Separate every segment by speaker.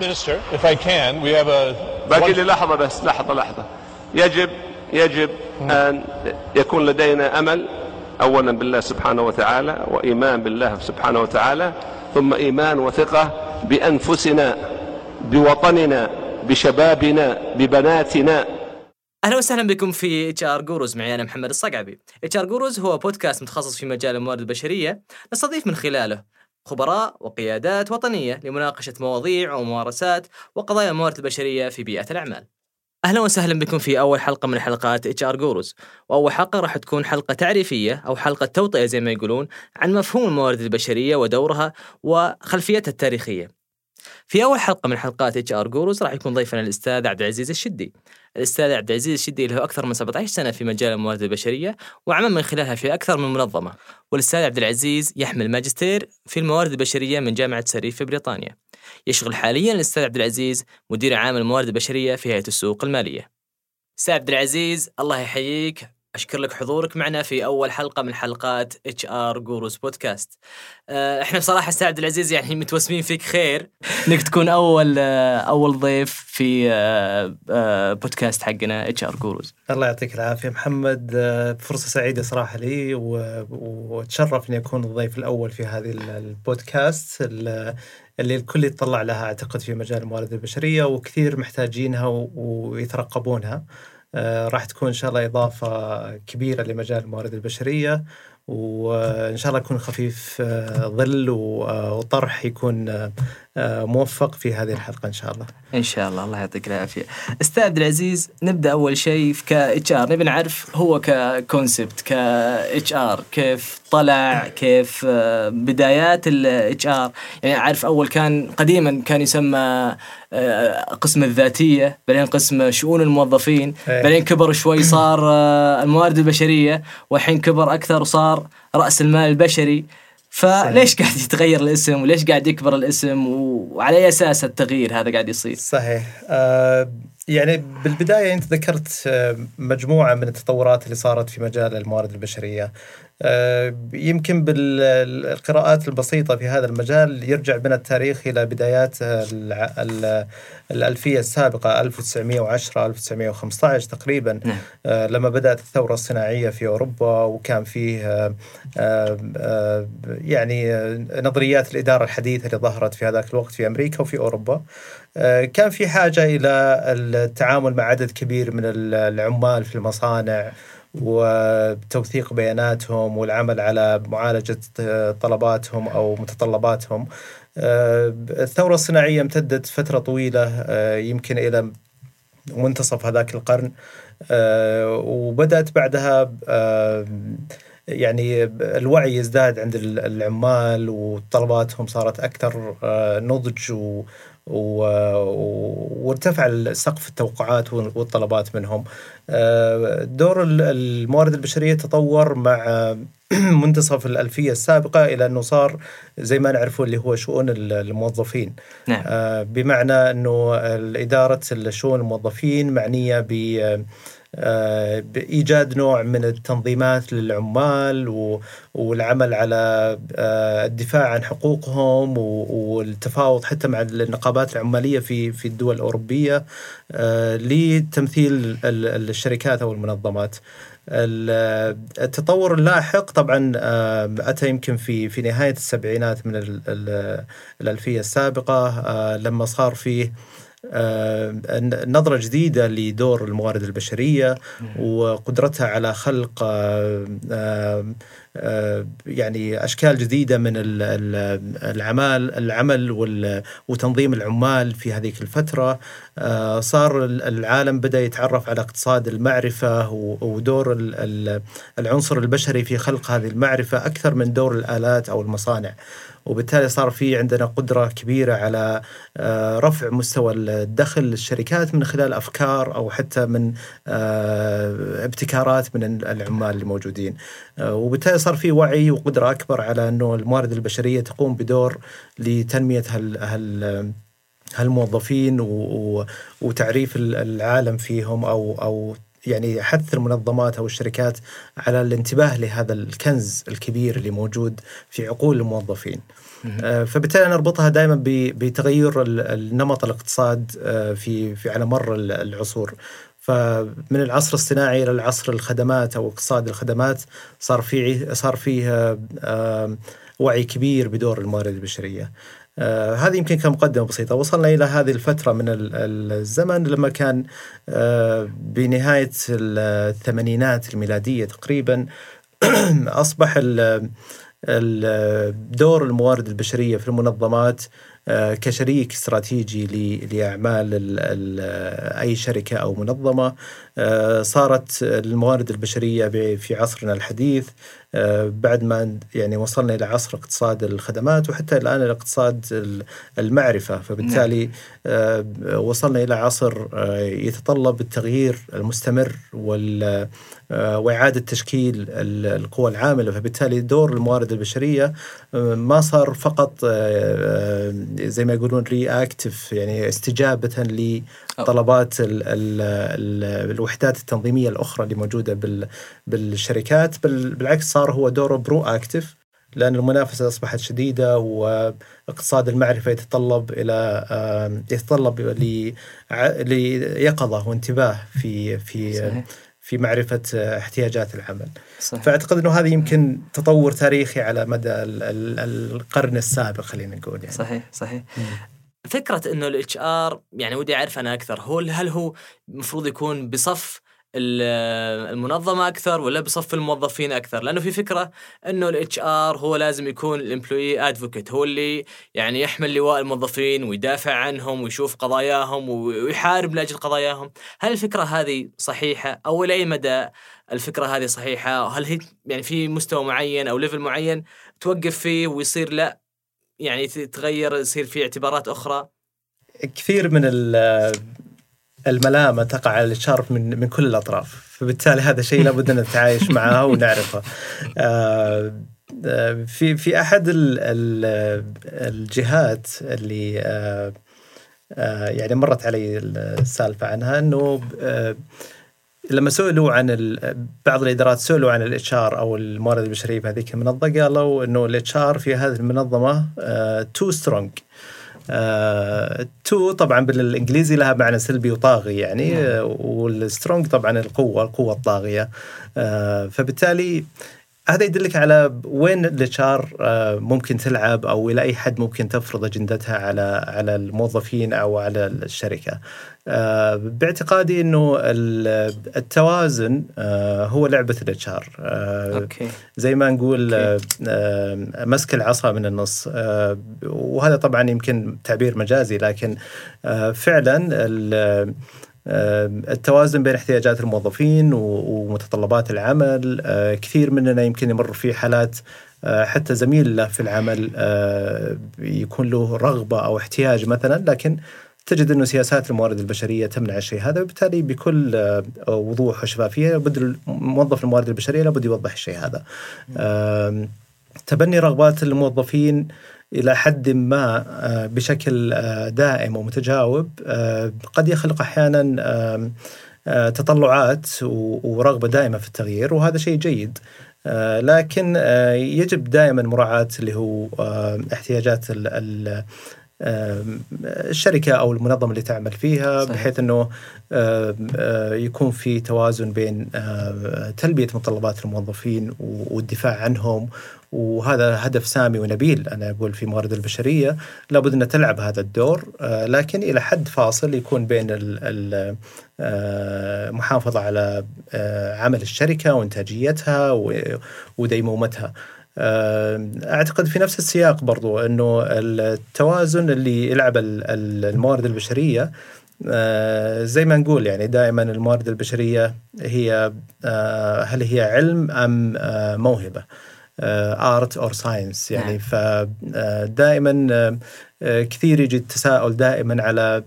Speaker 1: Minister, if I can, we have a.
Speaker 2: باقي لي لحظة بس لحظة لحظة يجب يجب أن يكون لدينا أمل أولا بالله سبحانه وتعالى وإيمان بالله سبحانه وتعالى ثم إيمان وثقة بأنفسنا بوطننا بشبابنا ببناتنا
Speaker 3: أهلا وسهلا بكم في HR Gurus معي أنا محمد الصقعبي. HR Gurus هو بودكاست متخصص في مجال الموارد البشرية نستضيف من خلاله خبراء وقيادات وطنية لمناقشة مواضيع وممارسات وقضايا الموارد البشرية في بيئة الأعمال. أهلا وسهلا بكم في أول حلقة من حلقات HR Gurus، وأول حلقة راح تكون حلقة تعريفية أو حلقة توطئة زي ما يقولون عن مفهوم الموارد البشرية ودورها وخلفيتها التاريخية. في أول حلقة من حلقات HR Gurus راح يكون ضيفنا الأستاذ عبد العزيز الشدي. الأستاذ عبد العزيز الشدي له أكثر من 17 سنة في مجال الموارد البشرية وعمل من خلالها في أكثر من منظمة. والأستاذ عبد العزيز يحمل ماجستير في الموارد البشرية من جامعة سري في بريطانيا. يشغل حاليا الأستاذ عبد العزيز مدير عام الموارد البشرية في هيئة السوق المالية. أستاذ عبد العزيز الله يحييك أشكر لك حضورك معنا في أول حلقة من حلقات HR Gurus بودكاست. آه، إحنا بصراحة أستاذ عبد العزيز يعني متوسمين فيك خير إنك تكون أول آه، أول ضيف في آه، آه، بودكاست حقنا HR Gurus.
Speaker 4: الله يعطيك العافية محمد آه، فرصة سعيدة صراحة لي وأتشرف إني أكون الضيف الأول في هذه ال- البودكاست ال- اللي الكل يتطلع لها أعتقد في مجال الموارد البشرية وكثير محتاجينها ويترقبونها آه، راح تكون إن شاء الله إضافة كبيرة لمجال الموارد البشرية وإن شاء الله يكون خفيف آه، ظل آه، وطرح يكون آه، آه، موفق في هذه الحلقة إن شاء الله.
Speaker 3: إن شاء الله. الله يعطيك العافية. أستاذ عبد العزيز نبدأ أول شيء ك HR. نبي نعرف هو ك concept ك HR. كيف طلع؟ كيف آه، بدايات ال HR؟ يعني أعرف أول كان قديما كان يسمى آه، قسم الذاتية بعدين قسم شؤون الموظفين
Speaker 4: إيه.
Speaker 3: بعدين كبر شوي صار آه، الموارد البشرية والحين كبر أكثر وصار رأس المال البشري. فليش قاعد يتغير الاسم وليش قاعد يكبر الاسم وعلى أي أساس التغيير هذا قاعد يصير؟
Speaker 4: صحيح. آه يعني بالبداية أنت ذكرت آه، مجموعة من التطورات اللي صارت في مجال الموارد البشرية. آه يمكن بالقراءات البسيطة في هذا المجال يرجع بنا التاريخ إلى بدايات الألفية السابقة 1910 1915 تقريبا
Speaker 3: نعم.
Speaker 4: آه، لما بدأت الثورة الصناعية في أوروبا وكان فيه آه، آه، آه، يعني آه، نظريات الإدارة الحديثة اللي ظهرت في هذاك الوقت في أمريكا وفي أوروبا آه، كان في حاجة إلى التعامل مع عدد كبير من ال- العمال في المصانع وتوثيق بياناتهم والعمل على معالجة طلباتهم أو متطلباتهم. آه، الثورة الصناعية امتدت فترة طويلة آه، يمكن إلى منتصف هذاك القرن. آه، وبدأت بعدها يعني الوعي يزداد عند ال- العمال وطلباتهم صارت أكثر آه، نضج و وارتفع سقف التوقعات والطلبات منهم. آه، دور ال- الموارد البشرية تطور مع منتصف الألفية السابقة إلى أنه صار زي ما نعرفه اللي هو شؤون ال- الموظفين.
Speaker 3: نعم.
Speaker 4: آه، بمعنى أنه إدارة الشؤون الموظفين معنية ب بايجاد نوع من التنظيمات للعمال والعمل على آه، الدفاع عن حقوقهم والتفاوض حتى مع النقابات العمالية في في الدول الأوروبية آه، لتمثيل ال- الشركات أو المنظمات. ال- التطور اللاحق طبعا آه، أتى يمكن في في نهاية السبعينات من ال- ال- الألفية السابقة آه، لما صار فيه آه، نظرة جديدة لدور الموارد البشرية وقدرتها على خلق آه، آه، آه، يعني أشكال جديدة من ال- ال- العمل وتنظيم العمال في هذيك الفترة. آه، صار ال- العالم بدأ يتعرف على اقتصاد المعرفة ودور ال- ال- العنصر البشري في خلق هذه المعرفة أكثر من دور الآلات أو المصانع. وبالتالي صار في عندنا قدرة كبيرة على آه، رفع مستوى الدخل للشركات من خلال أفكار أو حتى من آه، ابتكارات من العمال الموجودين. آه، وبالتالي صار في وعي وقدرة أكبر على أنه الموارد البشرية تقوم بدور لتنمية هال, هال هالموظفين وتعريف ال- العالم فيهم أو أو يعني حث المنظمات أو الشركات على الانتباه لهذا الكنز الكبير اللي موجود في عقول الموظفين. آه، فبالتالي نربطها دائما بتغير النمط الاقتصاد آه، في في على مر العصور. فمن العصر الصناعي إلى العصر الخدمات أو اقتصاد الخدمات صار في صار فيه وعي كبير بدور الموارد البشرية. آه هذه يمكن كمقدمة بسيطة. وصلنا إلى هذه الفترة من الزمن لما كان آه بنهاية الثمانينات الميلادية تقريبا أصبح دور الموارد البشرية في المنظمات آه، كشريك استراتيجي لأعمال أي شركة أو منظمة. صارت الموارد البشرية في عصرنا الحديث آه، بعد ما يعني وصلنا إلى عصر اقتصاد الخدمات وحتى الآن إلى اقتصاد المعرفة. فبالتالي وصلنا إلى عصر يتطلب التغيير المستمر وال وإعادة تشكيل القوى العاملة. فبالتالي دور الموارد البشرية ما صار فقط زي ما يقولون رياكتف يعني استجابة لطلبات ال ال ال الوحدات التنظيمية الأخرى اللي موجودة بالشركات بل بالعكس صار هو دوره برو اكتف لأن المنافسة أصبحت شديدة واقتصاد المعرفة يتطلب إلى يتطلب ليقظة وانتباه في في صحيح. في معرفة احتياجات العمل صحيح. فأعتقد أنه هذا يمكن تطور تاريخي على مدى القرن السابق خلينا نقول يعني.
Speaker 3: صحيح صحيح مم. فكرة أنه ال HR يعني ودي أعرف أنا أكثر هو هل هو المفروض يكون بصف المنظمة أكثر ولا بصف الموظفين أكثر؟ لأنه في فكرة إنه ال HR هو لازم يكون ال employee advocate هو اللي يعني يحمل لواء الموظفين ويدافع عنهم ويشوف قضاياهم ويحارب لأجل قضاياهم. هل الفكرة هذه صحيحة أو إلى أي مدى الفكرة هذه صحيحة؟ هل هي يعني في مستوى معين أو level معين توقف فيه ويصير لا؟ يعني تتغير يصير في اعتبارات أخرى؟
Speaker 4: كثير من الملامة تقع على الشارف من من كل الأطراف. فبالتالي هذا شيء لابد أن نتعايش معه ونعرفه. آه، آه، في في أحد الجهات اللي آه، يعني مرت علي السالفة عنها إنه لما سئلوا عن بعض الإدارات سئلوا عن ال HR أو الموارد البشريه في هذيك المنظمه قالوا إنه ال HR في هذه المنظمة too strong too آه، طبعا بالإنجليزي لها معنى سلبي وطاغي يعني نعم. وال strong طبعا القوة القوة الطاغية آه فبالتالي هذا يدلك على وين ال HR آه، ممكن تلعب أو إلى أي حد ممكن تفرض أجندتها على على الموظفين أو على الشركة. آه، باعتقادي إنه التوازن آه، هو لعبة ال HR okay. زي ما نقول مسك العصا من النص. وهذا طبعا يمكن تعبير مجازي لكن فعلا التوازن بين احتياجات الموظفين ومتطلبات العمل آه، كثير مننا يمكن يمر في حالات آه، حتى زميل له في العمل آه، يكون له رغبة أو احتياج مثلا لكن تجد أنه سياسات الموارد البشرية تمنع الشيء هذا وبالتالي بكل وضوح وشفافية لابد موظف الموارد البشرية لابد يوضح الشيء هذا. تبني رغبات الموظفين إلى حد ما آه، بشكل آه، دائم ومتجاوب آه، قد يخلق أحيانا تطلعات ورغبة دائمة في التغيير وهذا شيء جيد لكن يجب دائما مراعاة اللي هو احتياجات الشركة أو المنظمة اللي تعمل فيها صحيح. بحيث إنه يكون في توازن بين تلبية متطلبات الموظفين والدفاع عنهم وهذا هدف سامي ونبيل أنا أقول في موارد البشرية لابد أن تلعب هذا الدور آه، لكن إلى حد فاصل يكون بين المحافظه آه، على آه، عمل الشركة وإنتاجيتها وديمومتها. أعتقد في نفس السياق برضو إنه التوازن اللي يلعب الموارد البشرية زي ما نقول يعني دائما الموارد البشرية هي هل هي علم أم موهبة؟ art or science يعني نعم. فدائما آه، آه، كثير يجي التساؤل دائما على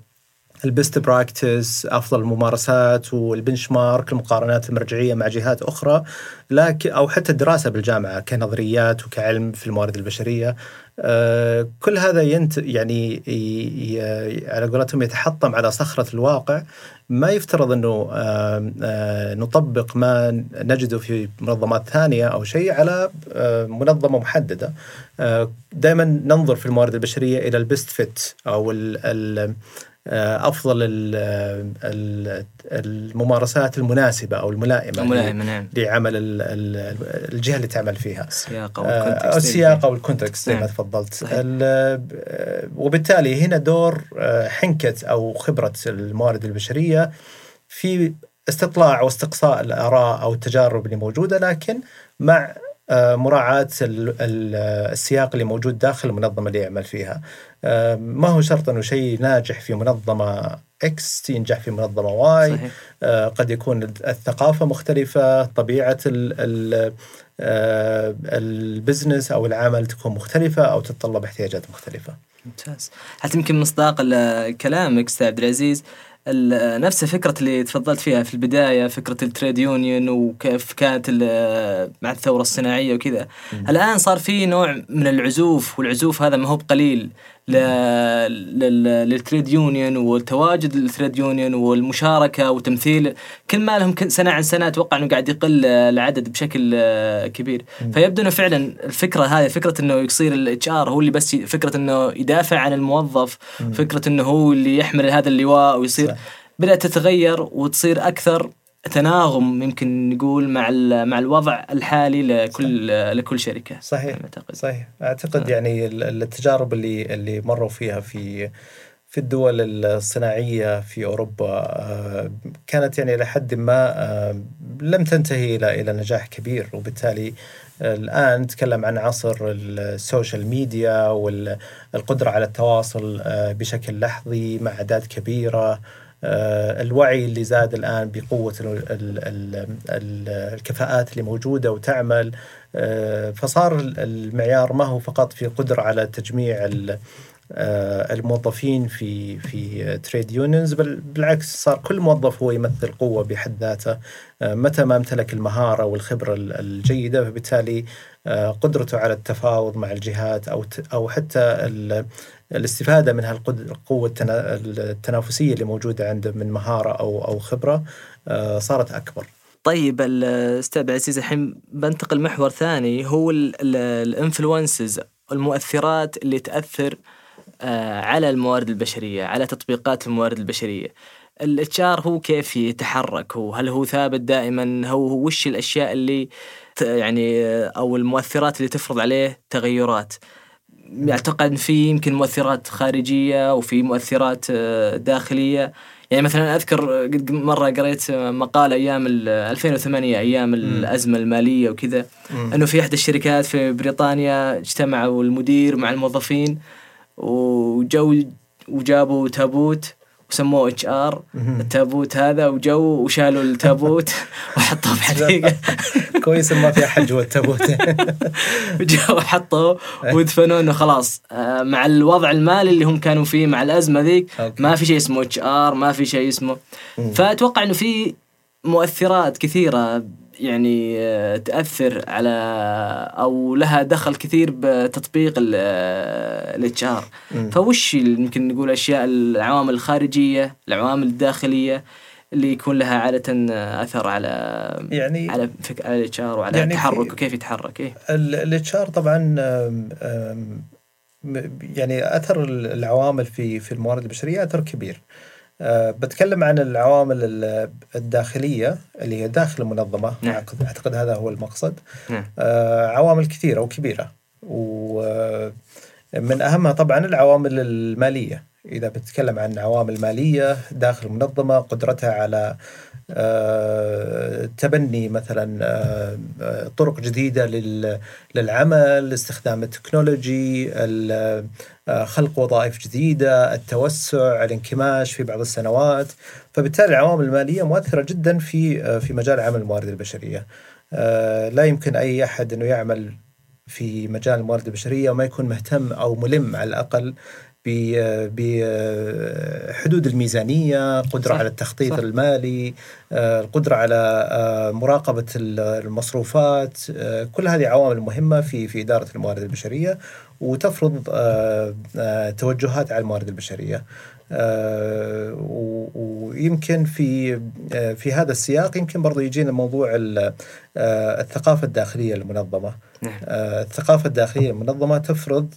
Speaker 4: ال best practice أفضل الممارسات وال benchmark المقارنات المرجعية مع جهات أخرى لكن أو حتى الدراسة بالجامعة كنظريات وكعلم في الموارد البشرية. آه، كل هذا ينت يعني على قولتهم يتحطم على صخرة الواقع. ما يفترض إنه آه، آه، نطبق ما نجده في منظمات ثانية أو شيء على آه، منظمة محددة. دائما ننظر في الموارد البشرية إلى ال best fit أو ال آه، أفضل ال ال الممارسات المناسبة أو الملائمة
Speaker 3: الملائمة نعم
Speaker 4: لعمل ال- ال- الجهة اللي تعمل فيها
Speaker 3: السياق أو
Speaker 4: آه،
Speaker 3: ال context
Speaker 4: السياق أو ال context زي ما
Speaker 3: نعم.
Speaker 4: تفضلت
Speaker 3: صحيح.
Speaker 4: آه، وبالتالي هنا دور آه، حنكة أو خبرة الموارد البشرية في استطلاع واستقصاء الآراء أو التجارب اللي موجودة لكن مع آه، مراعاة ال- ال- السياق اللي موجود داخل المنظمة اللي يعمل فيها. آه، ما هو شرط أنه شيء ناجح في منظمة X ينجح في منظمة Y
Speaker 3: صحيح.
Speaker 4: آه، قد يكون الثقافة مختلفة طبيعة ال ال آه، ال business أو العمل تكون مختلفة أو تتطلب احتياجات مختلفة.
Speaker 3: ممتاز. حتى يمكن مصداق كلامك أستاذ عبد العزيز؟ ال- نفس الفكرة اللي تفضلت فيها في البداية فكرة ال trade union وكيف كانت مع الثورة الصناعية وكذا. الآن صار في نوع من العزوف والعزوف هذا ما هو بقليل. لل trade union والتواجد لل trade union والمشاركة وتمثيل كل ما لهم سنة عن سنة أتوقع أنه قاعد يقل العدد بشكل كبير. فيبدو أنه فعلا الفكرة هذه فكرة أنه يصير ال HR هو اللي بس فكرة أنه يدافع عن الموظف فكرة أنه هو اللي يحمل هذا اللواء ويصير
Speaker 4: صح.
Speaker 3: بدأت تتغير وتصير أكثر تناغم يمكن نقول مع ال- مع الوضع الحالي لكل لكل شركة
Speaker 4: صحيح.
Speaker 3: أعتقد.
Speaker 4: صحيح. أعتقد يعني ال- التجارب اللي اللي مروا فيها في في الدول الصناعية في أوروبا آه، كانت يعني لحد ما آه، لم تنتهي إلى إلى نجاح كبير. وبالتالي الآن نتكلم عن عصر السوشيال ميديا والقدره على التواصل آه، بشكل لحظي مع أعداد كبيرة. آه، الوعي اللي زاد الآن بقوة ال ال ال ال الكفاءات اللي موجودة وتعمل آه، فصار المعيار ما هو فقط في قدرة على تجميع آه، الموظفين في في تريد يونيونز بل بالعكس صار كل موظف هو يمثل قوة بحد ذاته آه، متى ما امتلك المهارة والخبرة ال- الجيدة فبالتالي آه، قدرته على التفاوض مع الجهات أو أو حتى الاستفادة من هالقوه التنا- التنافسية اللي موجودة عنده من مهارة أو أو خبرة آه، صارت أكبر.
Speaker 3: طيب الاستاذ عبد العزيز الحين بنتقل محور ثاني هو ال influences المؤثرات اللي تأثر آه، على الموارد البشرية على تطبيقات الموارد البشرية. ال HR هو كيف يتحرك؟ هو هل هو ثابت دائما؟ هو وش الأشياء اللي يعني آه، أو المؤثرات اللي تفرض عليه تغيرات؟ اعتقد في يمكن مؤثرات خارجية وفي مؤثرات آه، داخلية. يعني مثلا أذكر قد مرة قريت مقال أيام ال 2008 أيام الأزمة المالية وكذا إنه في إحدى الشركات في بريطانيا اجتمعوا المدير مع الموظفين وجو وجابوا تابوت وسموه HR التابوت هذا وجو وشالوا التابوت وحطوه في حديقة.
Speaker 4: كويس ما في أحد جوا التابوت.
Speaker 3: وجو حطوه ودفنوه إنه خلاص. آه، مع الوضع المالي اللي هم كانوا فيه مع الأزمة ذيك. ما في شيء اسمه HR ما في شيء اسمه. فأتوقع إنه في مؤثرات كثيرة يعني آه، تأثر على أو لها دخل كثير بتطبيق ال HR. فوش يمكن نقول أشياء العوامل الخارجية العوامل الداخلية اللي يكون لها عادة أثر على
Speaker 4: يعني
Speaker 3: على فك... على ال HR وعلى
Speaker 4: يعني
Speaker 3: التحرك وكيف يتحرك إيه.
Speaker 4: ال HR طبعا يعني أثر العوامل في في الموارد البشرية أثر كبير. أه بتكلم عن العوامل ال- الداخلية اللي هي داخل المنظمة
Speaker 3: نعم.
Speaker 4: أعتقد- أعتقد هذا هو المقصد.
Speaker 3: نعم
Speaker 4: أه عوامل كثيرة وكبيرة ومن أهمها طبعا العوامل المالية. إذا بتكلم عن عوامل مالية داخل المنظمة قدرتها على آه، تبني مثلا آه، طرق جديدة لل- للعمل استخدام التكنولوجي ال- آه، خلق وظائف جديدة التوسع الانكماش في بعض السنوات. فبالتالي العوامل المالية مؤثرة جدا في في مجال عمل الموارد البشرية. لا يمكن أي أحد إنه يعمل في مجال الموارد البشرية وما يكون مهتم أو ملم على الأقل بحدود الميزانية، قدرة
Speaker 3: صح.
Speaker 4: على التخطيط
Speaker 3: صح.
Speaker 4: المالي، آه، القدرة على آه، مراقبة المصروفات، آه، كل هذه عوامل مهمة في في إدارة الموارد البشرية وتفرض توجهات على الموارد البشرية. آه، ويمكن في آه، في هذا السياق يمكن برضو يجينا موضوع آه، الثقافة الداخلية المنظمة.
Speaker 3: نعم.
Speaker 4: الثقافة الداخلية المنظمة تفرض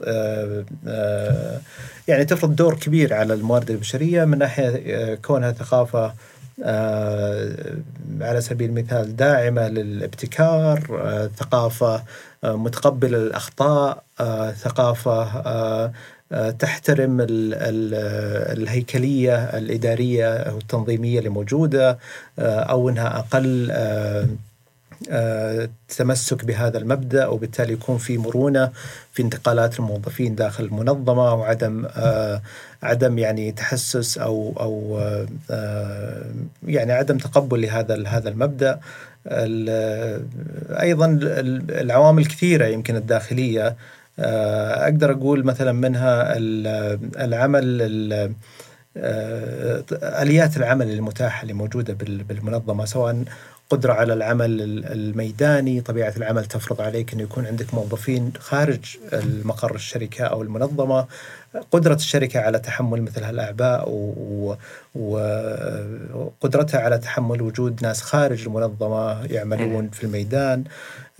Speaker 4: يعني تفرض دور كبير على الموارد البشرية من ناحية آه، كونها ثقافة آه، على سبيل المثال داعمة للابتكار آه، ثقافة آه، متقبلة آه، تحترم ال- ال- الهيكلية الإدارية أو التنظيمية اللي موجودة آه، أو أنها أقل آه، تمسك بهذا المبدأ وبالتالي يكون في مرونة في انتقالات الموظفين داخل المنظمة وعدم عدم يعني تحسس أو أو يعني عدم تقبل لهذا هذا المبدأ. ال- أيضا ال- العوامل كثيرة يمكن الداخلية أقدر أقول مثلا منها ال- العمل ال- آه، آليات العمل المتاحة اللي موجودة بال- بالمنظمة سواء قدرة على العمل ال- الميداني، طبيعة العمل تفرض عليك إنه يكون عندك موظفين خارج المقر الشركة أو المنظمة، قدرة الشركة على تحمل مثل هالأعباء وقدرتها على تحمل وجود ناس خارج المنظمة يعملون في الميدان.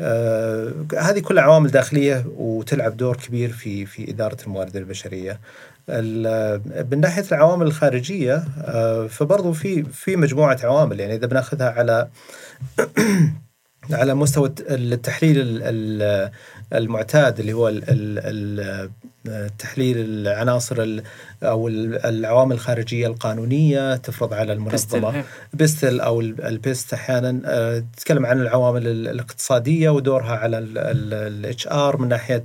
Speaker 4: آه، هذه كلها عوامل داخلية وتلعب دور كبير في في إدارة الموارد البشرية. ال- من ناحية العوامل الخارجية آه، فبرضو في في مجموعة عوامل يعني إذا بناخذها على على مستوى الت- التحليل ال- ال- المعتاد اللي هو تحليل العناصر ال- أو ال- العوامل الخارجية القانونية تفرض على المنظمة
Speaker 3: PESTLE.
Speaker 4: PESTLE أو ال- ال PEST أحيانا آه، تتكلم عن العوامل ال- الاقتصادية ودورها على ال HR من ناحية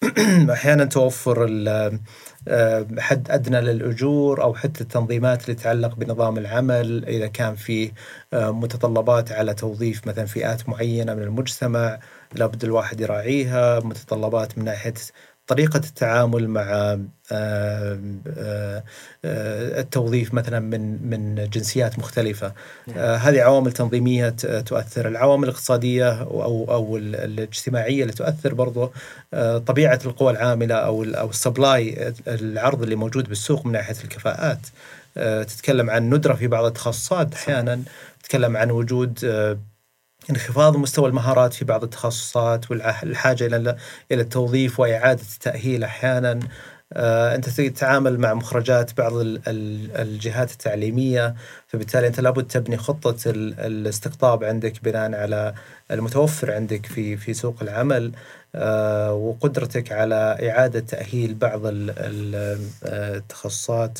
Speaker 4: أحيانا توفر آه، حد أدنى للأجور أو حتى التنظيمات اللي تتعلق بنظام العمل إذا كان في آه، متطلبات على توظيف مثلا فئات معينة من المجتمع لابد الواحد يراعيها متطلبات من ناحية طريقة التعامل مع آه، التوظيف مثلا من من جنسيات مختلفة. آه، هذه عوامل تنظيمية تؤثر. العوامل الاقتصادية أو أو ال- الاجتماعية اللي تؤثر برضو آه، طبيعة القوى العاملة أو أو السبلاي العرض اللي موجود بالسوق من ناحية الكفاءات. تتكلم عن ندرة في بعض التخصصات أحيانا. تتكلم عن وجود انخفاض مستوى المهارات في بعض التخصصات والحاجة إلى إلى التوظيف وإعادة التأهيل أحيانا. آه، أنت تتعامل مع مخرجات بعض ال- ال- الجهات التعليمية فبالتالي أنت لابد تبني خطة ال- الاستقطاب عندك بناء على المتوفر عندك في في سوق العمل. آه، وقدرتك على إعادة تأهيل بعض آه، التخصصات.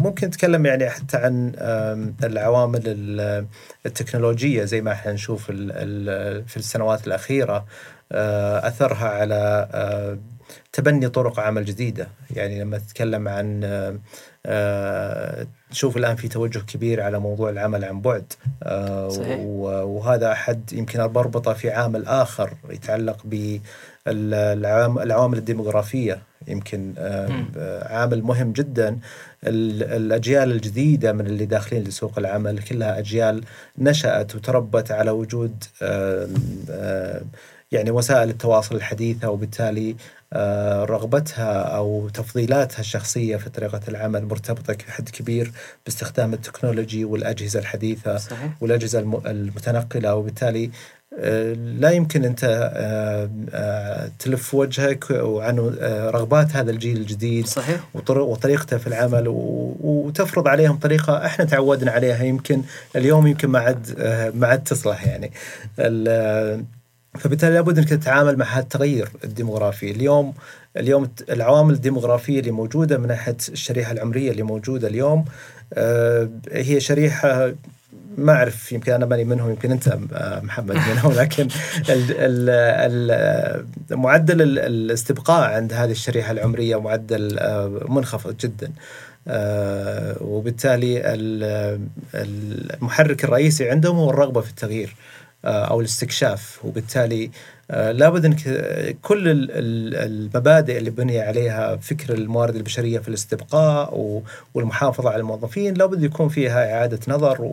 Speaker 4: ممكن نتكلم يعني حتى عن العوامل ال- التكنولوجية زي ما إحنا نشوف في السنوات الأخيرة آه، أثرها على آه، تبني طرق عمل جديدة يعني لما تتكلم عن آه، آه، تشوف الآن في توجه كبير على موضوع العمل عن بعد
Speaker 3: صحيح.
Speaker 4: وهذا أحد يمكن بربطه في عامل آخر يتعلق بالعوامل الديموغرافية يمكن آه،. عامل مهم جدا ال- الأجيال الجديدة من اللي داخلين لسوق العمل كلها أجيال نشأت وتربت على وجود يعني وسائل التواصل الحديثة وبالتالي آه، رغبتها أو تفضيلاتها الشخصية في طريقة العمل مرتبطة بحد كبير باستخدام التكنولوجي والأجهزة الحديثة
Speaker 3: صحيح.
Speaker 4: والأجهزة الم- المتنقلة. وبالتالي آه، لا يمكن أنت آه، تلف وجهك عن آه، رغبات هذا الجيل الجديد
Speaker 3: صحيح.
Speaker 4: وطر- وطريقته في العمل وتفرض عليهم طريقة إحنا تعودنا عليها. يمكن اليوم يمكن ما عاد ما عاد تصلح يعني. فبالتالي لابد أنك تتعامل مع هذا التغير الديموغرافي. اليوم اليوم العوامل الديموغرافية اللي موجودة من ناحية الشريحة العمرية اللي موجودة اليوم آه، هي شريحة ما أعرف يمكن أنا ماني منهم يمكن أنت آه، محمد منهم لكن معدل ال- الاستبقاء عند هذه الشريحة العمرية معدل آه، منخفض جدا. وبالتالي ال- المحرك الرئيسي عندهم هو الرغبة في التغيير. أو الاستكشاف وبالتالي آه، لابد إنك آه، كل ال- ال- المبادئ اللي بني عليها فكر الموارد البشرية في الاستبقاء والمحافظة على الموظفين لابد يكون فيها إعادة نظر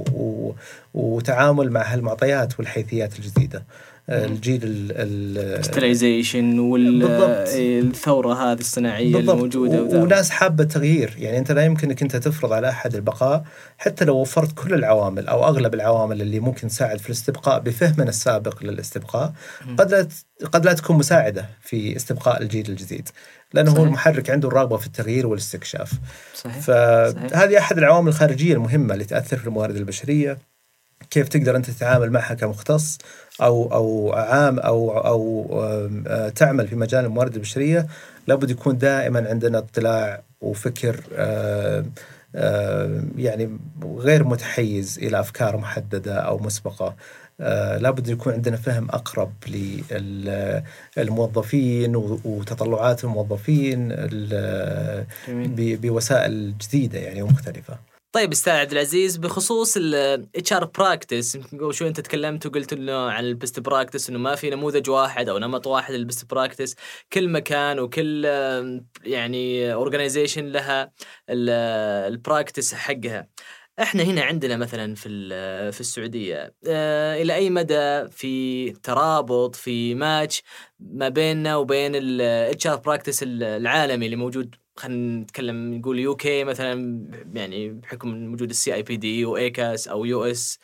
Speaker 4: وتعامل مع هالمعطيات والحيثيات الجديدة. الجيل ال- ال-
Speaker 3: ستلايزيشن
Speaker 4: بالضبط.
Speaker 3: والثوره هذه الصناعية
Speaker 4: بالضبط.
Speaker 3: الموجوده
Speaker 4: و-. وناس حابة التغيير يعني أنت لا يمكن انك أنت تفرض على أحد البقاء حتى لو وفرت كل العوامل أو أغلب العوامل اللي ممكن تساعد في الاستبقاء بفهمنا السابق للاستبقاء قد لا ت- قد لا تكون مساعدة في استبقاء الجيل الجديد. لأنه هو
Speaker 3: صحيح.
Speaker 4: المحرك عنده الرغبة في التغيير والاستكشاف.
Speaker 3: صحيح.
Speaker 4: فهذه أحد العوامل الخارجية المهمة اللي تأثر في الموارد البشرية. كيف تقدر أنت تتعامل معها كمختص أو أو عام أو أو آه، تعمل في مجال الموارد البشرية لابد يكون دائما عندنا اطلاع وفكر يعني غير متحيز إلى أفكار محددة أو مسبقة آه، لابد يكون عندنا فهم أقرب للموظفين وتطلعات الموظفين بوسائل جديدة يعني ومختلفة.
Speaker 3: طيب أستاذ عبد العزيز بخصوص ال HR practice قبل شوي أنت تكلمت وقلت إنه عن ال best practice إنه ما في نموذج واحد أو نمط واحد لل best practice كل مكان وكل يعني organization لها ال practice حقها. إحنا هنا عندنا مثلا في في السعودية آه، إلى أي مدى في ترابط في ماتش ما بيننا وبين ال HR practice العالمي اللي موجود خلينا نتكلم نقول UK مثلا يعني بحكم وجود ال CIPD و ACAS أو US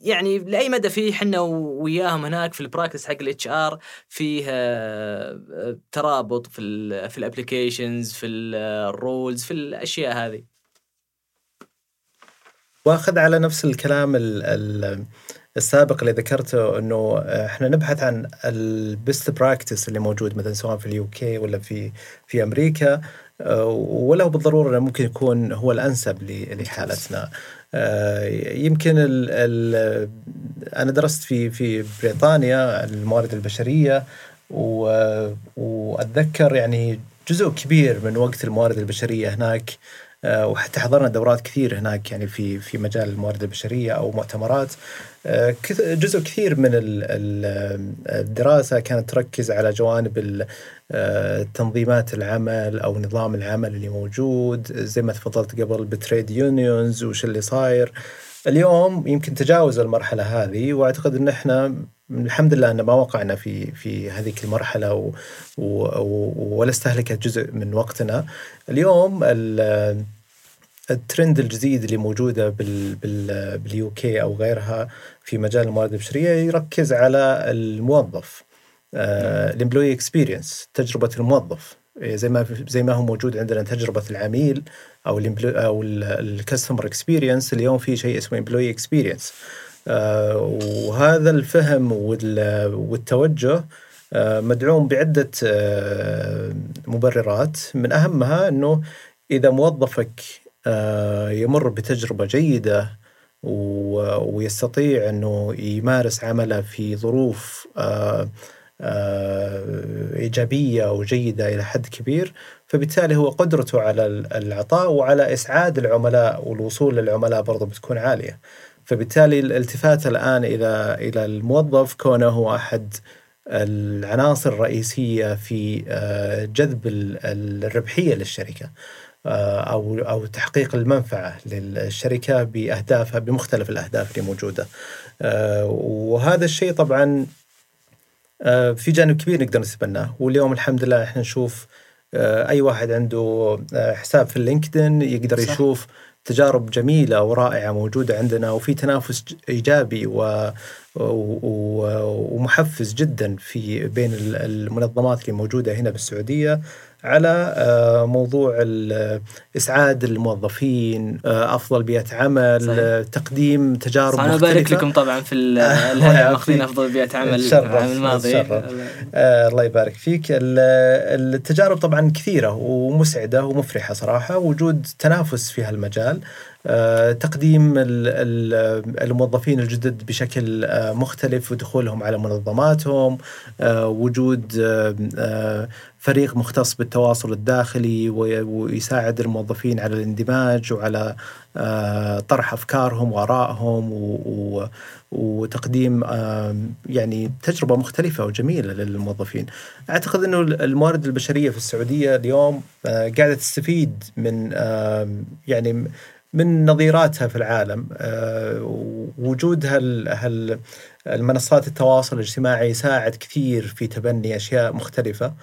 Speaker 3: يعني لأي مدى في حنا وياهم هناك في ال practice حق ال HR فيه آه، ترابط في ال في ال applications في ال rules في الأشياء هذه.
Speaker 4: وأخذ على نفس الكلام ال ال السابق اللي ذكرته إنه إحنا نبحث عن ال best practice اللي موجود مثلا سواء في ال UK ولا في في أمريكا آه، ولا بالضرورة إنه ممكن يكون هو الأنسب لحالتنا. آه، يمكن ال ال أنا درست في في بريطانيا الموارد البشرية وأتذكر يعني جزء كبير من وقت الموارد البشرية هناك. آه، وحتى حضرنا دورات كثير هناك يعني في في مجال الموارد البشرية أو مؤتمرات. آه، جزء كثير من ال- ال- الدراسة كانت تركز على جوانب آه، تنظيمات العمل أو نظام العمل اللي موجود زي ما تفضلت قبل بتريد يونيونز وش اللي صاير. اليوم يمكن تجاوز المرحلة هذه وأعتقد إن إحنا الحمد لله إن ما وقعنا في في هذيك المرحلة و و و ولا استهلكت جزء من وقتنا. اليوم ال- الترند الجديد اللي موجودة بال بال بال UK أو غيرها في مجال الموارد البشرية يركز على الموظف ال employee experience تجربة الموظف. زي ما زي ما هو موجود عندنا تجربة العميل أو أو ال customer experience اليوم في شيء اسمه employee experience وهذا الفهم وال- والتوجه آه، مدعوم بعدة آه، مبررات. من أهمها إنه إذا موظفك آه، يمر بتجربة جيدة ويستطيع إنه يمارس عمله في ظروف آه، إيجابية وجيده إلى حد كبير فبالتالي هو قدرته على ال- العطاء وعلى إسعاد العملاء والوصول للعملاء برضه بتكون عالية. فبالتالي الالتفات الآن إلى إلى الموظف كونه هو أحد العناصر الرئيسية في آه، جذب ال- الربحية للشركة آه، أو أو تحقيق المنفعة للشركة بأهدافها بمختلف الأهداف اللي موجودة. وهذا الشيء طبعا في جانب كبير نقدر نتبناه واليوم الحمد لله إحنا نشوف آه، أي واحد عنده آه، حساب في اللينكدين يقدر
Speaker 3: صح.
Speaker 4: يشوف تجارب جميلة ورائعة موجودة عندنا وفي تنافس إيجابي و ومحفز جدا في بين ال- المنظمات اللي موجودة هنا بالسعودية على آه، موضوع ال- إسعاد الموظفين آه، أفضل بيئة عمل
Speaker 3: صحيح.
Speaker 4: آه، تقديم تجارب
Speaker 3: صح
Speaker 4: أنا
Speaker 3: أبارك لكم طبعا في الهيئه. ماخذين أفضل بيئة عمل العام الماضي.
Speaker 4: آه الله يبارك فيك ال- التجارب طبعا كثيرة ومسعدة ومفرحة صراحة وجود تنافس في هالمجال آه تقديم ال- ال- الموظفين الجدد بشكل آه مختلف ودخولهم على منظماتهم آه وجود آه آه فريق مختص بالتواصل الداخلي وي- ويساعد الموظفين على الاندماج وعلى آه، طرح أفكارهم وآرائهم وتقديم يعني تجربة مختلفة وجميلة للموظفين. أعتقد إنه الموارد البشرية في السعودية اليوم قاعدة تستفيد من يعني من نظيراتها في العالم وجود هال المنصات التواصل الاجتماعي يساعد كثير في تبني أشياء مختلفة.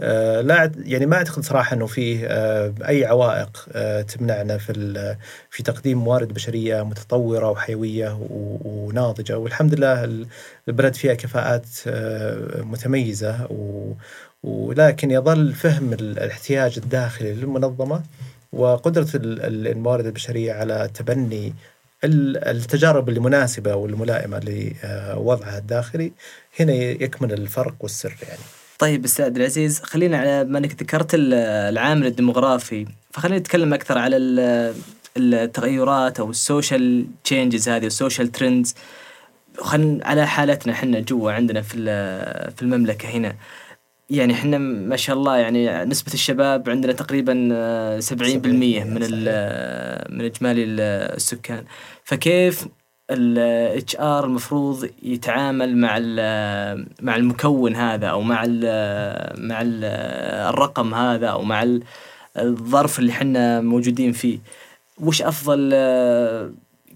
Speaker 4: آه، لا يعني ما أعتقد صراحة إنه فيه آه، أي عوائق آه، تمنعنا في في تقديم موارد بشرية متطورة وحيوية وناضجة. والحمد لله البلد فيها كفاءات متميزة ولكن يظل فهم الاحتياج الداخلي للمنظمة وقدرة الموارد البشرية على تبني التجارب المناسبة والملائمة لوضعها الداخلي هنا يكمن الفرق والسر يعني.
Speaker 3: طيب أستاذ العزيز خلينا على ما أنك ذكرت العامل الديموغرافي فخلينا نتكلم أكثر على التغيرات أو ال social changes هذه وال social trends خلينا على حالتنا إحنا جوا عندنا في في المملكة هنا يعني إحنا ما شاء الله يعني نسبة الشباب عندنا تقريبا 70% من من إجمالي السكان. فكيف ال HR المفروض يتعامل مع مع المكون هذا أو مع ال مع ال الرقم هذا أو مع الظرف اللي إحنا موجودين فيه؟ وش أفضل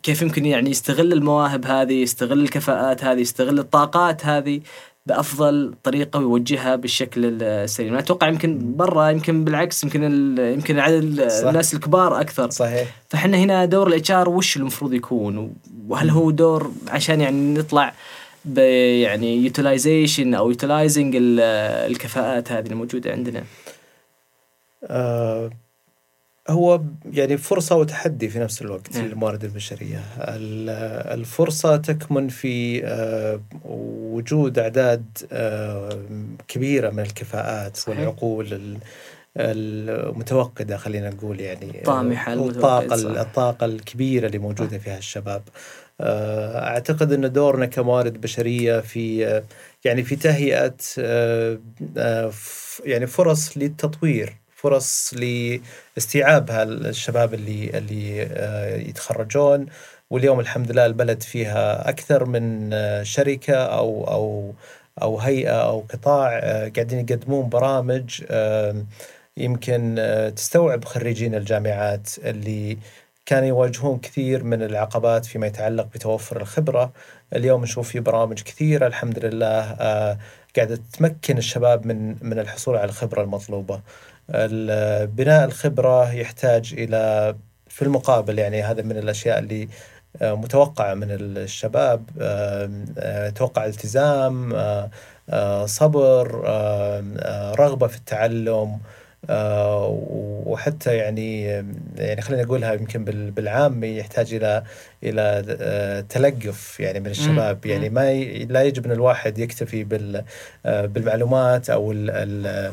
Speaker 3: كيف يمكن يعني يستغل المواهب هذه يستغل الكفاءات هذه يستغل الطاقات هذه؟ بأفضل طريقة ويوجهها بالشكل السليم، أنا أتوقع يمكن برا يمكن بالعكس يمكن يمكن عدد الناس الكبار أكثر
Speaker 4: صحيح
Speaker 3: فإحنا هنا دور ال HR وش المفروض يكون؟ وهل هو دور عشان يعني نطلع يعني utilization أو utilizing الكفاءات هذه الموجودة عندنا؟
Speaker 4: آه هو يعني فرصة وتحدي في نفس الوقت نعم. للموارد البشرية الفرصة تكمن في آه، وجود أعداد آه، كبيرة من الكفاءات صحيح. والعقول المتوقدة خلينا نقول يعني
Speaker 3: طامحة
Speaker 4: الطاقة الطاقة الكبيرة اللي موجودة فيها الشباب آه، أعتقد أن دورنا كموارد بشرية في يعني في تهيئة يعني فرص للتطوير فرص لاستيعاب هالشباب اللي اللي آه، يتخرجون واليوم الحمد لله البلد فيها أكثر من آه، شركة أو أو أو هيئة أو قطاع آه، قاعدين يقدمون برامج يمكن تستوعب خريجين الجامعات اللي كانوا يواجهون كثير من العقبات فيما يتعلق بتوفر الخبرة. اليوم نشوف في برامج كثيرة الحمد لله قاعدة تمكن الشباب من من الحصول على الخبرة المطلوبة. بناء الخبرة يحتاج إلى في المقابل يعني هذا من الأشياء اللي آه، متوقعة من الشباب آه، توقع التزام آه، صبر رغبة في التعلم وحتى يعني يعني خلينا نقولها يمكن بالعام يحتاج إلى إلى تلقف يعني من الشباب. يعني ما لا يجب إن الواحد يكتفي بالمعلومات أو آه،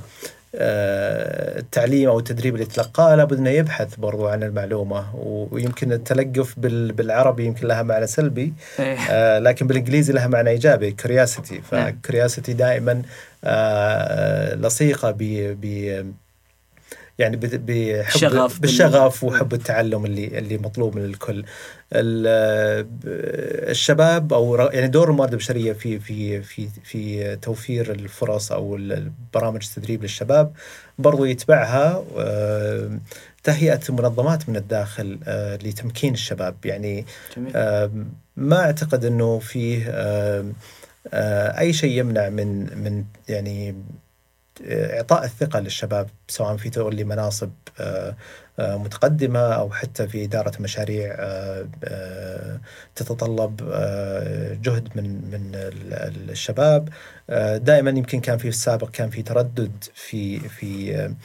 Speaker 4: التعليم أو التدريب اللي تلقاه لابد إنه يبحث برضو عن المعلومة. ويمكن التلقف بالعربي يمكن لها معنى سلبي إيه. آه، لكن بالإنجليزي لها معنى إيجابي كرياسيتي فكرياسيتي دائما آه، لصيقة ب يعني بحب شغف بالشغف وحب التعلم اللي اللي مطلوب من الكل. الشباب أو يعني دور الموارد البشرية في في في في توفير الفرص أو برامج التدريب للشباب برضو يتبعها آه، تهيئة منظمات من الداخل آه، لتمكين الشباب. يعني جميل. ما أعتقد إنه فيه أي شيء يمنع من من يعني إعطاء الثقة للشباب سواء في تولي مناصب آه، آه، متقدمة أو حتى في إدارة مشاريع آه، تتطلب جهد من من الشباب. دائما يمكن كان في السابق كان في تردد في في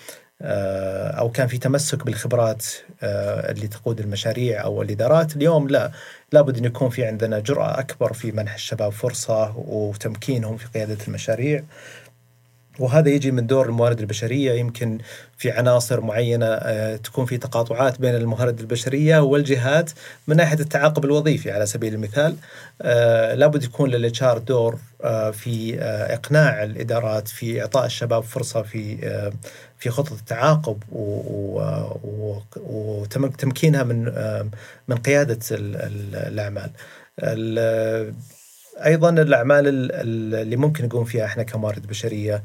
Speaker 4: أو كان في تمسك بالخبرات اللي تقود المشاريع أو الإدارات. اليوم لا لابد أن يكون في عندنا جرأة أكبر في منح الشباب فرصة وتمكينهم في قيادة المشاريع. وهذا يجي من دور الموارد البشرية. يمكن في عناصر معينة آه، تكون في تقاطعات بين الموارد البشرية والجهات من ناحية التعاقب الوظيفي على سبيل المثال. آه، لابد يكون للإتش دور آه، في إقناع الإدارات في إعطاء الشباب فرصة في في خطط التعاقب وتمكينها من من قيادة الأعمال. أيضا الأعمال اللي ممكن نقوم فيها إحنا كموارد بشرية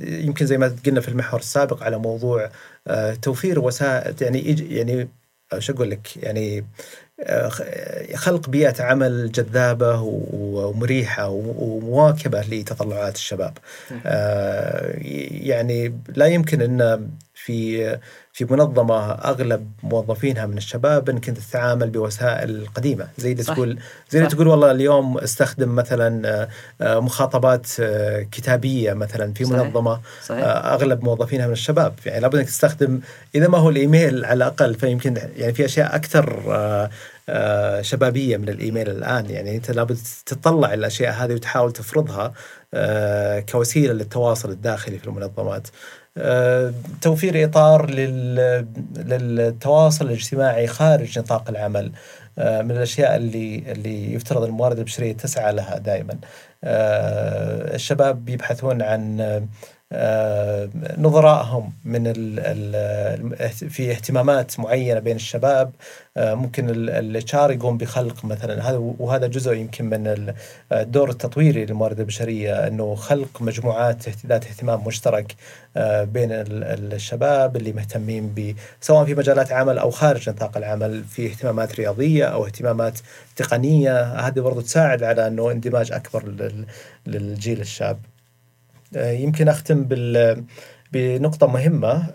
Speaker 4: يمكن زي ما قلنا في المحور السابق على موضوع آه، توفير وسائل يعني يعني شو أقول لك؟ يعني آه، خلق بيئة عمل جذابة ومريحة ومواكبة لتطلعات الشباب. آه، يعني لا يمكن أن في في منظمة أغلب موظفينها من الشباب انك انت تتعامل بوسائل قديمة زي اللي تقول زي اللي تقول والله اليوم أستخدم مثلا آه، آه، مخاطبات آه، كتابية مثلا في صحيح. منظمة صحيح. أغلب موظفينها من الشباب يعني لابد إنك تستخدم إذا ما هو الإيميل على الأقل فيمكن يعني في أشياء أكثر شبابية من الإيميل الآن يعني أنت لابد تطلع الأشياء هذه وتحاول تفرضها كوسيلة للتواصل الداخلي في المنظمات. توفير إطار للتواصل الاجتماعي خارج نطاق العمل آه، من الأشياء اللي اللي يفترض الموارد البشرية تسعى لها دائما. آه، الشباب يبحثون عن آه، نظرائهم من ال ال في اهتمامات معينة بين الشباب آه، ممكن ال HR يقوم بخلق مثلا هذا وهذا جزء يمكن من الدور التطويري للموارد البشرية إنه خلق مجموعات ذات اهتمام مشترك آه، بين الشباب اللي مهتمين ب سواء في مجالات عمل أو خارج نطاق العمل في اهتمامات رياضية أو اهتمامات تقنية هذه برضو تساعد على إنه اندماج أكبر للجيل الشاب. آه، يمكن أختم بال بنقطة مهمة.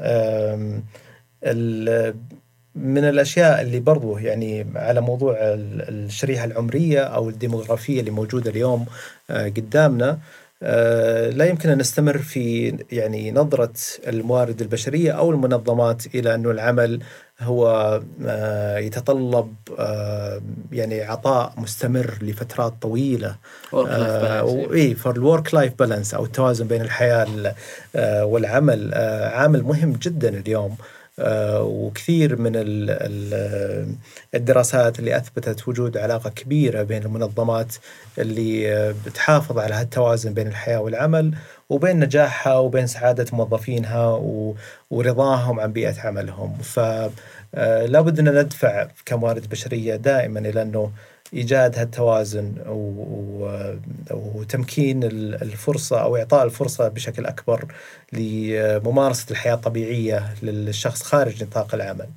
Speaker 4: من الأشياء اللي برضو يعني على موضوع الشريحة العمرية أو الديموغرافية اللي موجودة اليوم آه، قدامنا آه، لا يمكن أن نستمر في يعني نظرة الموارد البشرية أو المنظمات إلى انه العمل هو آه، يتطلب آه، يعني عطاء مستمر لفترات طويلة اي فور ال work-life balance أو التوازن بين الحياة والعمل عامل مهم جدا اليوم. آه، وكثير من الدراسات اللي أثبتت وجود علاقة كبيرة بين المنظمات اللي آه، بتحافظ على هالتوازن بين الحياة والعمل وبين نجاحها وبين سعادة موظفينها ورضاهم عن بيئة عملهم. فلا آه، بد أن ندفع كموارد بشرية دائما إلى أنه إيجاد هالتوازن وتمكين الفرصة أو إعطاء الفرصة بشكل أكبر لممارسة الحياة الطبيعية للشخص خارج نطاق العمل.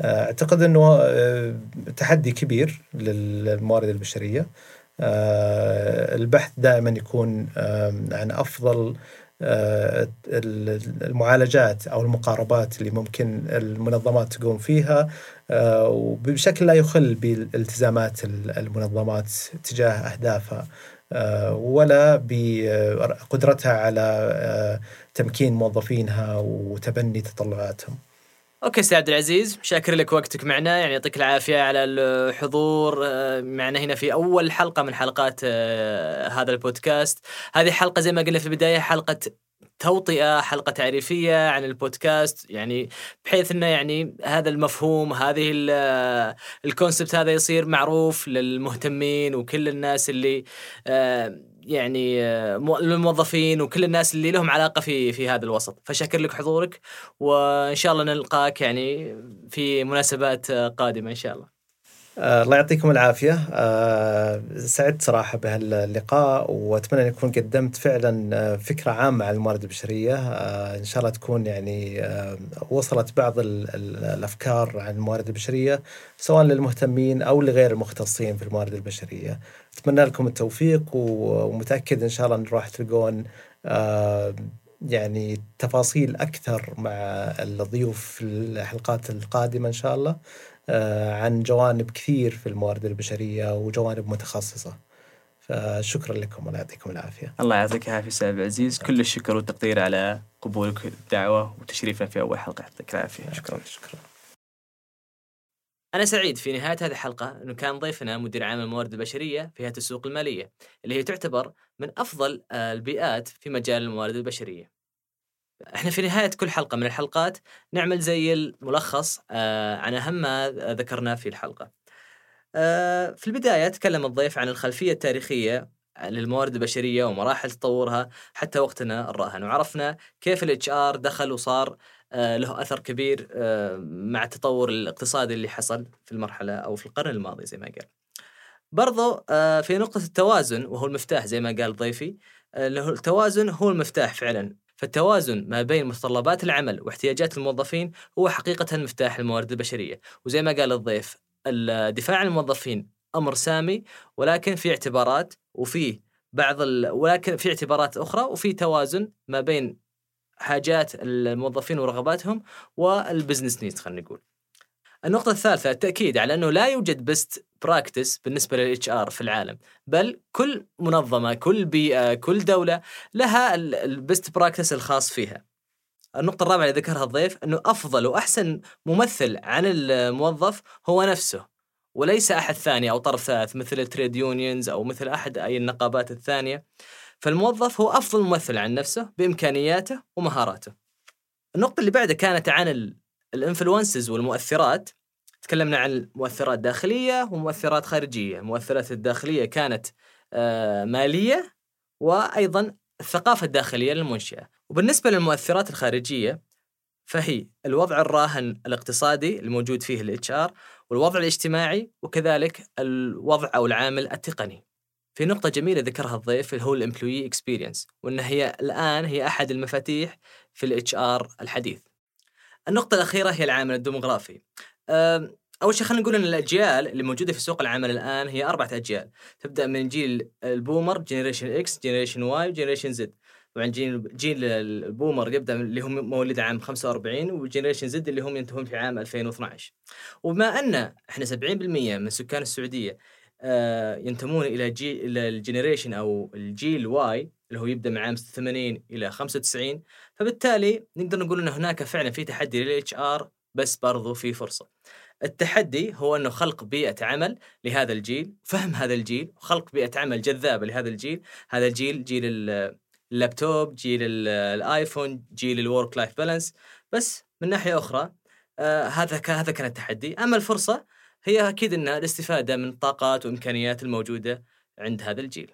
Speaker 4: أعتقد إنه آه، تحدي كبير للموارد البشرية. آه، البحث دائما يكون عن أفضل آه، المعالجات أو المقاربات اللي ممكن المنظمات تقوم فيها آه، وبشكل لا يخل بالتزامات المنظمات تجاه أهدافها آه، ولا بقدرتها على تمكين موظفينها وتبني تطلعاتهم.
Speaker 3: أوكي أستاذ عبد العزيز شاكر لك وقتك معنا يعني يعطيك العافية على الحضور. آه، معنا هنا في أول حلقة من حلقات آه، هذا البودكاست. هذه حلقة زي ما قلنا في البداية حلقة توطئة حلقة تعريفية عن البودكاست. يعني بحيث إنه يعني هذا المفهوم هذه آه، الكونسبت هذا يصير معروف للمهتمين وكل الناس اللي يعني الموظفين وكل الناس اللي لهم علاقة في في هذا الوسط. فشكر لك حضورك وإن شاء الله نلقاك يعني في مناسبات قادمة إن شاء الله.
Speaker 4: آه، الله يعطيكم العافية. آه، سعدت صراحة بهاللقاء وأتمنى أن أكون قدمت فعلا آه، فكرة عامة عن الموارد البشرية. إن شاء الله تكون يعني وصلت بعض الأفكار عن الموارد البشرية سواء للمهتمين أو لغير المختصين في الموارد البشرية. أتمنى لكم التوفيق ومتأكد إن شاء الله أن راح تلقون يعني تفاصيل أكثر مع الضيوف في الحلقات القادمة إن شاء الله آه، عن جوانب كثير في الموارد البشرية وجوانب متخصصة. فشكرا لكم الله يعطيكم العافية.
Speaker 3: الله يعطيك العافية أستاذ عبد العزيز. كل الشكر والتقدير على قبولك الدعوة وتشريفنا في أول حلقة. يعطيك العافية.
Speaker 4: شكرا. شكرا.
Speaker 3: أنا سعيد في نهاية هذه الحلقة أنه كان ضيفنا مدير عام الموارد البشرية في هيئة السوق المالية اللي هي تعتبر من أفضل آه، البيئات في مجال الموارد البشرية. إحنا في نهاية كل حلقة من الحلقات نعمل زي الملخص آه، عن أهم ما ذكرناه في الحلقة. آه، في البداية تكلم الضيف عن الخلفية التاريخية للموارد البشرية ومراحل تطورها حتى وقتنا الراهن وعرفنا كيف ال HR دخل وصار له أثر كبير آه، مع التطور الاقتصادي اللي حصل في المرحلة أو في القرن الماضي زي ما قال. برضو آه، في نقطة التوازن وهو المفتاح زي ما قال ضيفي له التوازن هو المفتاح فعلا فالتوازن ما بين متطلبات العمل واحتياجات الموظفين هو حقيقة مفتاح الموارد البشرية وزي ما قال الضيف الدفاع عن الموظفين أمر سامي ولكن في اعتبارات وفي بعض ال... ولكن في اعتبارات أخرى وفي توازن ما بين حاجات الموظفين ورغباتهم وال business needs خلينا نقول. النقطة الثالثة التأكيد على أنه لا يوجد best practice بالنسبة لل HR في العالم، بل كل منظمة، كل بيئة، كل دولة لها ال best practice الخاص فيها. النقطة الرابعة اللي ذكرها الضيف أنه أفضل وأحسن ممثل عن الموظف هو نفسه وليس أحد ثاني أو طرف ثالث مثل ال trade unions أو مثل أحد أي النقابات الثانية فالموظف هو أفضل ممثل عن نفسه بإمكانياته ومهاراته. النقطة اللي بعدها كانت عن ال influences والمؤثرات. تكلمنا عن المؤثرات داخلية ومؤثرات خارجية. المؤثرات الداخلية كانت آه، مالية وأيضا الثقافة الداخلية للمنشأة. وبالنسبة للمؤثرات الخارجية فهي الوضع الراهن الاقتصادي الموجود فيه ال HR والوضع الاجتماعي وكذلك الوضع أو العامل التقني. في نقطة جميلة ذكرها الضيف اللي هو ال employee experience وإن هي الآن هي أحد المفاتيح في ال HR الحديث. النقطة الأخيرة هي العامل الديموغرافي. أول شيء خلينا نقول أن الأجيال اللي موجودة في سوق العمل الآن هي أربعة أجيال تبدأ من جيل ال boomer generation X generation Y generation Z طبعا جيل جيل ال boomer يبدأ اللي هم مواليد عام 45 و generation Z اللي هم ينتهون في عام 2012 وبما أن إحنا 70% من سكان السعودية ينتمون إلى جيل إلى ال generation أو الجيل Y اللي هو يبدأ من عام 86 إلى 95 فبالتالي نقدر نقول إن هناك فعلا في تحدي لل HR بس برضو في فرصة. التحدي هو إنه خلق بيئة عمل لهذا الجيل، فهم هذا الجيل، وخلق بيئة عمل جذابة لهذا الجيل، هذا الجيل جيل اللابتوب جيل الآيفون جيل ال work life balance بس من ناحية أخرى آه هذا هذا كان التحدي. أما الفرصة هي أكيد انها الاستفادة من الطاقات والامكانيات الموجودة عند هذا الجيل.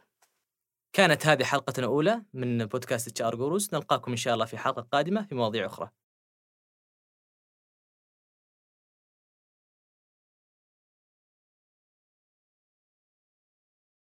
Speaker 3: كانت هذه حلقتنا الأولى من بودكاست HR Gurus نلقاكم إن شاء الله في حلقة قادمة في مواضيع أخرى.